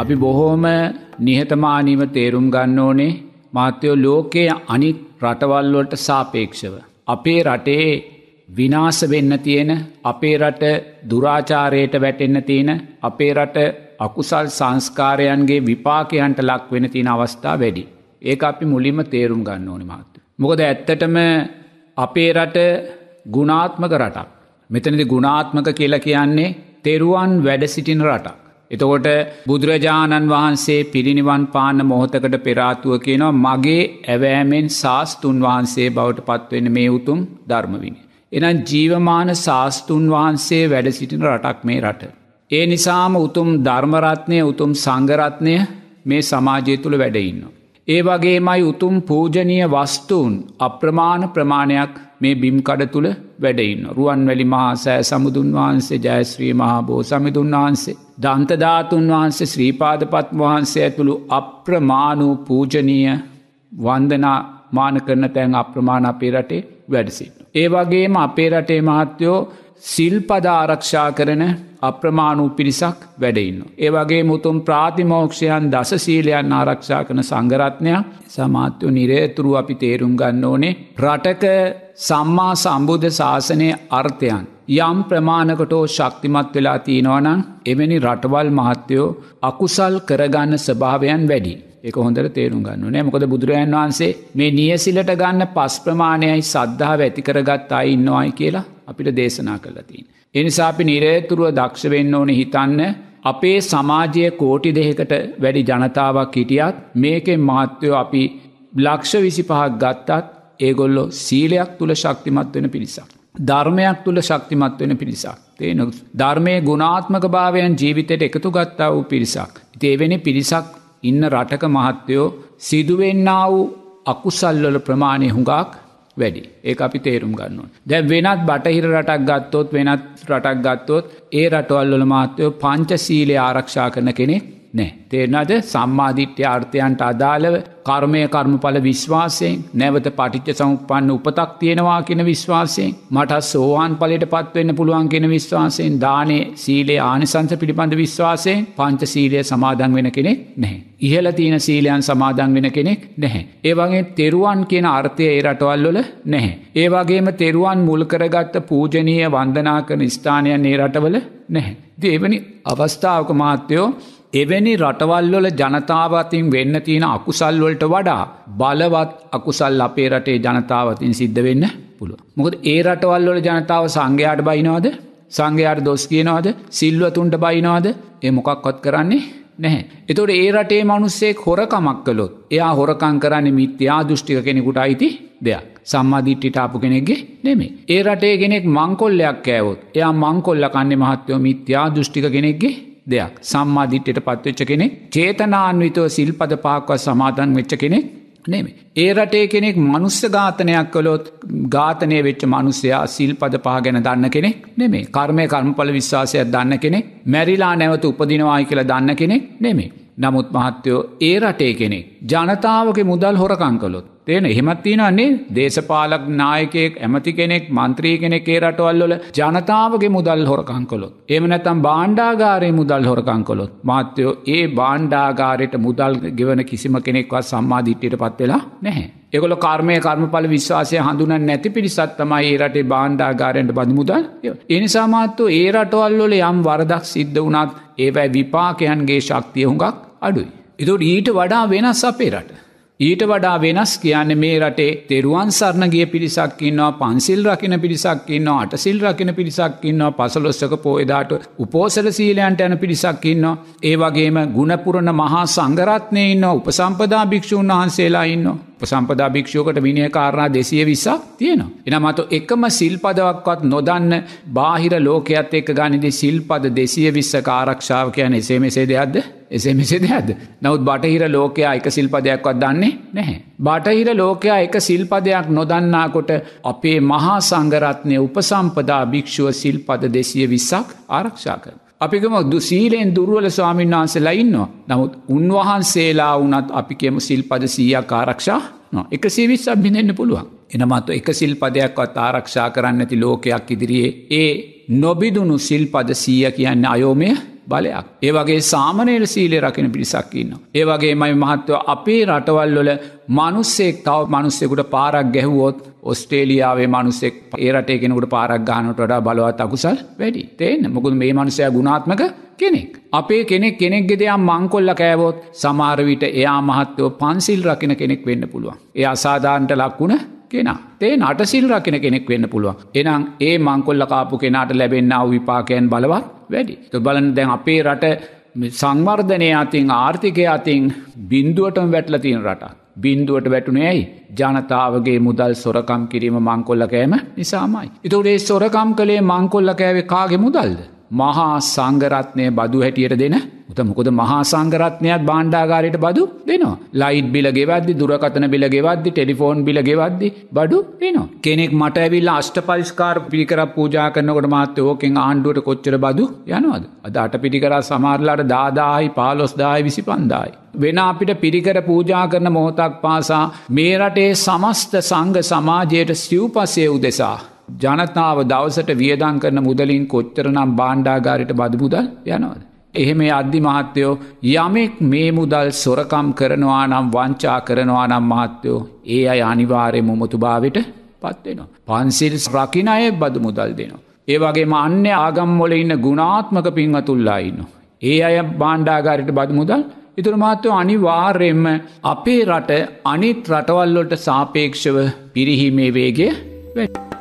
අපි බොහෝම නිහතමානීව තේරුම් ගන්න ඕනේ මාත්‍යයෝ ලෝකයේ අනිත් රටවල්වලට සාපේක්ෂව. අපේ රටේ විනාස වෙන්න තියෙන අපේ රට දුරාචාරයට වැටෙන්න තියෙන අපේ රට අකුසල් සංස්කාරයන්ගේ විපාකයන්ට ලක් වෙන තියෙන අවස්ථා වැඩි. ඒක අපි මුලින්ම තේරුම් ගන්න ඕනි මාත්‍ය. මොකද ඇත්තටම අපේ රට ගුණාත්මක රටක්. මෙතනද ගුණාත්මක කියලා කියන්නේ තෙරුවන් වැඩ සිටින රටක්. එතකොට බුදුරජාණන් වහන්සේ පිරිනිවන් පාන්න මොහොතකට පෙරාතුව කියනවා මගේ ඇවෑමෙන් ශාස්තුන් වහන්සේ බවට පත්වෙන මේ උතුම් ධර්මවිනි. එනම් ජීවමාන ශාස්තුන් වහන්සේ වැඩ සිටින රටක් මේ රට. ඒ නිසාම උතුම් ධර්මරත්නය උතුම් සංගරත්නය මේ සමාජය තුළ වැඩඉන්න. ඒ වගේමයි උතුම් පූජනය වස්තුූන් අප්‍රමාණ ප්‍රමාණයක් මේ බිම්කඩ තුළ වැඩඉන්න. රුවන් වැලි මහා සෑ සමුදුන් වහන්සේ ජයශ්‍රී මහා බෝ සමිදුන් වහන්සේ. දන්තධාතුන් වහන්සේ ශ්‍රීපාදපත් වහන්සේ ඇතුළු අප්‍රමාණූ පූජනීය වන්දනා මාන කරන තැන් අප්‍රමාණ අපේ රටේ වැඩසිට. ඒ වගේම අපේ රටේ මහත්තයෝ සිල්පද ආරක්ෂා කරන අප්‍රමාණූ පිරිසක් වැඩඉන්න. ඒ වගේ මුතුම් ප්‍රාතිමෝක්ෂයන් දස සීලයන් ආරක්ෂා කන සංගරත්නයක් සමාත්‍යව නිරේතුරු අපි තේරුම් ගන්න ඕනේ රටක සම්මා සම්බුද්ධ ශාසනය අර්ථයන්. යම් ප්‍රමාණකටෝ ශක්තිමත් වෙලා තියෙනවනං එවැනි රටවල් මහත්තයෝ අකුසල් කරගන්න ස්භාවයන් වැඩි. එක හොඳට තේරුම් ගන්න නෑ මොකද බුදුරජන් වහන්සේ මේ නියසිලට ගන්න පස් ප්‍රමාණයයි සද්ධාව ඇතිකරගත් අයි ඉන්නවායි කියලා අපිට දේශනා කරලතින්. එනිසා අපි නිරේතුරුව දක්ෂ වෙන්න ඕන හිතන්න අපේ සමාජය කෝටි දෙහෙකට වැඩි ජනතාවක් හිටියත් මේකෙන් මහත්වයෝ අපි ලක්ෂ විසි පහක් ගත්තත් ඒගොල්ලො සීලයක් තුළ ශක්තිමත් වෙන පිරිසක්. ධර්මයක් තුළ ශක්තිමත් වෙන පිරිසක්. තේන ධර්මය ගුණාත්මක භාවයන් ජීවිතයට එකතු ගත්තා වූ පිරිසක්. තේවෙනි පිරිසක් ඉන්න රටක මහත්තයෝ සිදුවෙන්න වූ අකුසල්වල ප්‍රමාණය හුඟක් වැඩි ඒ අපි තේරුම් ගන්නවා. දැ වෙනත් බටහිර රටක් ගත්තොත් වෙනත් රටක් ගත්තොත් ඒ රටවල්වල මාත්‍යයෝ පංච සීලය ආරක්ෂා කරන කෙනෙක් නෑ. තේරනද සම්මාධිට්‍ය අර්ථයන්ට අදාළව කර්මය කර්මඵල විශ්වාසයෙන් නැවත පටිච්ච සමුපන්න උපතක් තියෙනවා කියෙන විශ්වාසයෙන් මට සෝවාන් පලට පත්වවෙන්න පුළුවන් කියෙන විශ්වාසයෙන් දානේ සීලේ ආනිසංස පිළිබඳ විශ්වාසයෙන් පංච සීලය සමාදන් වෙන කෙනෙක් නැහැ. ඉහල තියෙන සීලයන් සමාදන් වෙන කෙනෙක් නැහැ. ඒවගේ තෙරුවන් කියන අර්ථය ඒ රටවල්ලොල නැහැ. ඒවගේම තෙරුවන් මුල්කරගත්ත පූජනීය වන්දනා කරන ස්ථානයන් ඒ රටවල නැහැ. දේවනි අවස්ථාවක මාත්‍යයෝ එවැනි රටවල්වල ජනතාවතින් වෙන්න තියෙන අකුසල්වලට වඩා බලවත් අකුසල් අපේ රටේ ජනතාවතින් සිද්ධ වෙන්න පුළුව. මොකද ඒ රටවල්වල ජනතාව සංඝයාට බයිනවාද සංඝයාට දොස් කියනවාද සිල්වතුන්ට බයිනවාද ඒ මොකක්කොත් කරන්නේ නැහැ. එතොට ඒ රටේ මනුස්සෙක් හොරකමක් කළොත් එයා හොරකං කරන්න මිත්‍යා දෘෂ්ටික කෙනෙකුට අයිති දෙයක්. සම්මාධිට්ටිටාපු කෙනෙක්ගේ නෙමේ. ඒ රටේ කෙනෙක් මංකොල්ලයක් කෑවොත් එයා මංකොල්ල කන්නේ මහත්වයෝ මිත්‍යා දෘෂ්ටික කෙනෙක්ගේ දෙයක් සම්මාධිට්්‍යයට පත්වෙච්ච කෙනෙක් චේතනාන්විතව සිල්පද පාක්ව සමාධන් වෙච්ච කෙනෙක් නෙමේ. ඒ රටේ කෙනෙක් මනුස්ස ඝාතනයක් කළොත් ඝාතනය වෙච්ච මනුස්සයා සිල්පද පහ ගැන දන්න කෙනෙක් නෙමේ කර්මය කර්මඵල විශ්වාසයක් දන්න කෙනෙක් මැරිලා නැවත උපදිනවායි කියලා දන්න කෙනෙක් නෙමේ. නමුත් මහත්තයෝ ඒ රටේ කෙනෙක් ජනතාවගේ මුදල් හොරකං කළොත් තියෙන එහෙමත් තියෙනන්නේ දේශපාලක් නායකයෙක් ඇමති කෙනෙක් මන්ත්‍රී කෙනෙක් ඒ රටවල්වල ජනතාවගේ මුදල් හොරකං කොළොත්. එම නැතම් බාණ්ඩාගාරය මුදල් හොරකං කොළොත්. මාත්‍යයෝ ඒ බාණ්ඩාගාරයට මුදල් ගෙවන කිසිම කෙනෙක්වත් සම්මාධිට්්‍යයට පත්වෙලා නැහැ. එකොල කර්මය කර්මඵල විශ්වාසය හඳුන නැති පිරිසත් තමයි ඒ රටේ බාණ්ඩාගාරයට බඳ මුදල් එනිසාමාත්තු ඒ රටවල්ලොල යම් වරදක් සිද්ධ වනත් ඒවැයි විපාකයන්ගේ ශක්තිය හුඟක් අඩුයි. එතුට ඊට වඩා වෙනස් අපේ රට. ඊට වඩා වෙනස් කියන්න මේ රටේ තෙරුවන් සරණගිය පිරිසක්කින්නවා පන්සිල් රකින පිරිසක්කින්නවා අටසිල් රකින පිරිසක්කින්නවා පසලොස්සක පෝයදාට උපෝසල සීලයන්ට යන පිරිසක්කින්නවා. ඒ වගේම ගුණපුරණ මහා සංගරත්නය ඉන්න උපසම්පදා භික්‍ෂූන් වහන්සේලා ඉන්නවා. උපසම්පදා භික්ෂෝකට විනය කාරණා දෙසිය විස්සක් තියෙනවා. එනමතු එකම සිල්පදවක්වත් නොදන්න බාහිර ලෝකයත් එක්ක ගනිදි සිල්පද දෙසිය විස්සක ආරක්ෂාව කියන එසේ මෙසේ දෙයක්ද එසේ මෙසේ දෙයක්ද. නවත් බටහිර ලෝකයා එක සිල්පදයක්වත් දන්නේ නැහැ. බටහිර ලෝකයා එක සිල්පදයක් නොදන්නාකොට අපේ මහා සංගරත්නය උපසම්පදා භික්ෂුව සිල්පද දෙසිය විස්සක් ආරක්ෂා කර. අපිකම දුසීලෙන් දුරුවල ස්වාමීන් වහන්සේලා ඉන්නවා. නමුත් උන්වහන්සේලා වනත් අපි කියම සිල්පද සීයක් ආරක්ෂා නො එක සිවිස් අභිනෙන්න්න පුළුවන්. එනමතු එක සිල් පදයක්වත් ආරක්ෂා කරන්න ඇති ලෝකයක් ඉදිරියේ ඒ නොබිදුුණු සිල් පද සීය කියන්න අයෝමය බලයක්. ඒ වගේ සාමනයට සීලේ රකින පිරිසක් ඉන්න. ඒ වගේ මයි මහත්ව අපේ රටවල්ලොල මනුස්සෙක් තව මනුස්සෙකුට පාරක් ගැහුවොත් ඔස්ට්‍රේලියාවේ මනුස්සෙක් ඒරට කෙනෙකුට පාරක් ගානට වඩා බලවත් අකුසල් වැඩි තේන්න මොකුද මේ මනුසය ගුණාත්මක කෙනෙක්. අපේ කෙනෙක් කෙනෙක්ගෙ දෙයක් මංකොල්ල කෑවොත් සමාරවිට එයා මහත්තයෝ පන්සිල් රකින කෙනෙක් වෙන්න පුළුවන්. එය අසාධාන්ට ලක්වුණ කෙන. තේ නටසිල් රකින කෙනෙක් වෙන්න පුළුවන්. එනම් ඒ මංකොල්ල කාපු කෙනාට ලැබෙන්න්න විපාකයන් බලවත් වැඩි. තු බලන දැන් අපේ රට සංවර්ධනය අතින් ආර්ථිකය අතින් බින්දුවටම වැටල තියෙන රට. බින්දුවට වැටුනේ ඇයි ජනතාවගේ මුදල් සොරකම් කිරීම මංකොල්ල කෑම නිසාමයි. එතුරේ සොරකම් කළේ මංකොල්ල කෑවේ කාගේ මුදල්ද. මහා සංගරත්නය බදු හැටියට දෙන උත මොකද මහා සංගරත්නයක් බාණ්ඩාගාරයට බදු දෙනවා. ලයිට් බිල ගෙවද්දි දුරකතන බිල ගෙවද්දි ටෙලිෆෝන් බිල ගෙවද්දි බඩු දෙනවා. කෙනෙක් මට ඇවිල්ලා අෂ්ට පරිස්කාර පිකර පූජා කරනකොට මාත්‍ය ඕකෙන් ආණ්ඩුවට කොච්චර බදු යනවද. අද අට පිටිකර සමාරලාට දාදායි පාලොස්දායි විසි පන්දායි. වෙන අපිට පිරිකර පූජා කරන මොහොතක් පාසා මේ රටේ සමස්ත සංග සමාජයට සිව්පසය උදෙසා. ජනතාව දවසට වියදං කරන මුදලින් කොච්චරනම් බාණ්ඩාගාරයට බද මුදල් යනවද. එහෙම අධ්‍යි මහත්තයෝ යමෙක් මේ මුදල් සොරකම් කරනවා නම් වංචා කරනවා නම් මහත්තයෝ ඒ අය අනිවාරය මොමුතු භාවට පත්වෙනවා. පන්සිල් රකින අය බදු මුදල් දෙනවා. ඒ වගේම අන්‍ය ආගම්මොල ඉන්න ගුණාත්මක පින්වතුල්ලා ඉන්න. ඒ අය බාණ්ඩාගාරයට බද මුදල් ඉතුර මාත්‍යව අනිවාර්යෙන්ම අපේ රට අනිත් රටවල්ලොට සාපේක්ෂව පිරිහීමේ වේගේ වැට.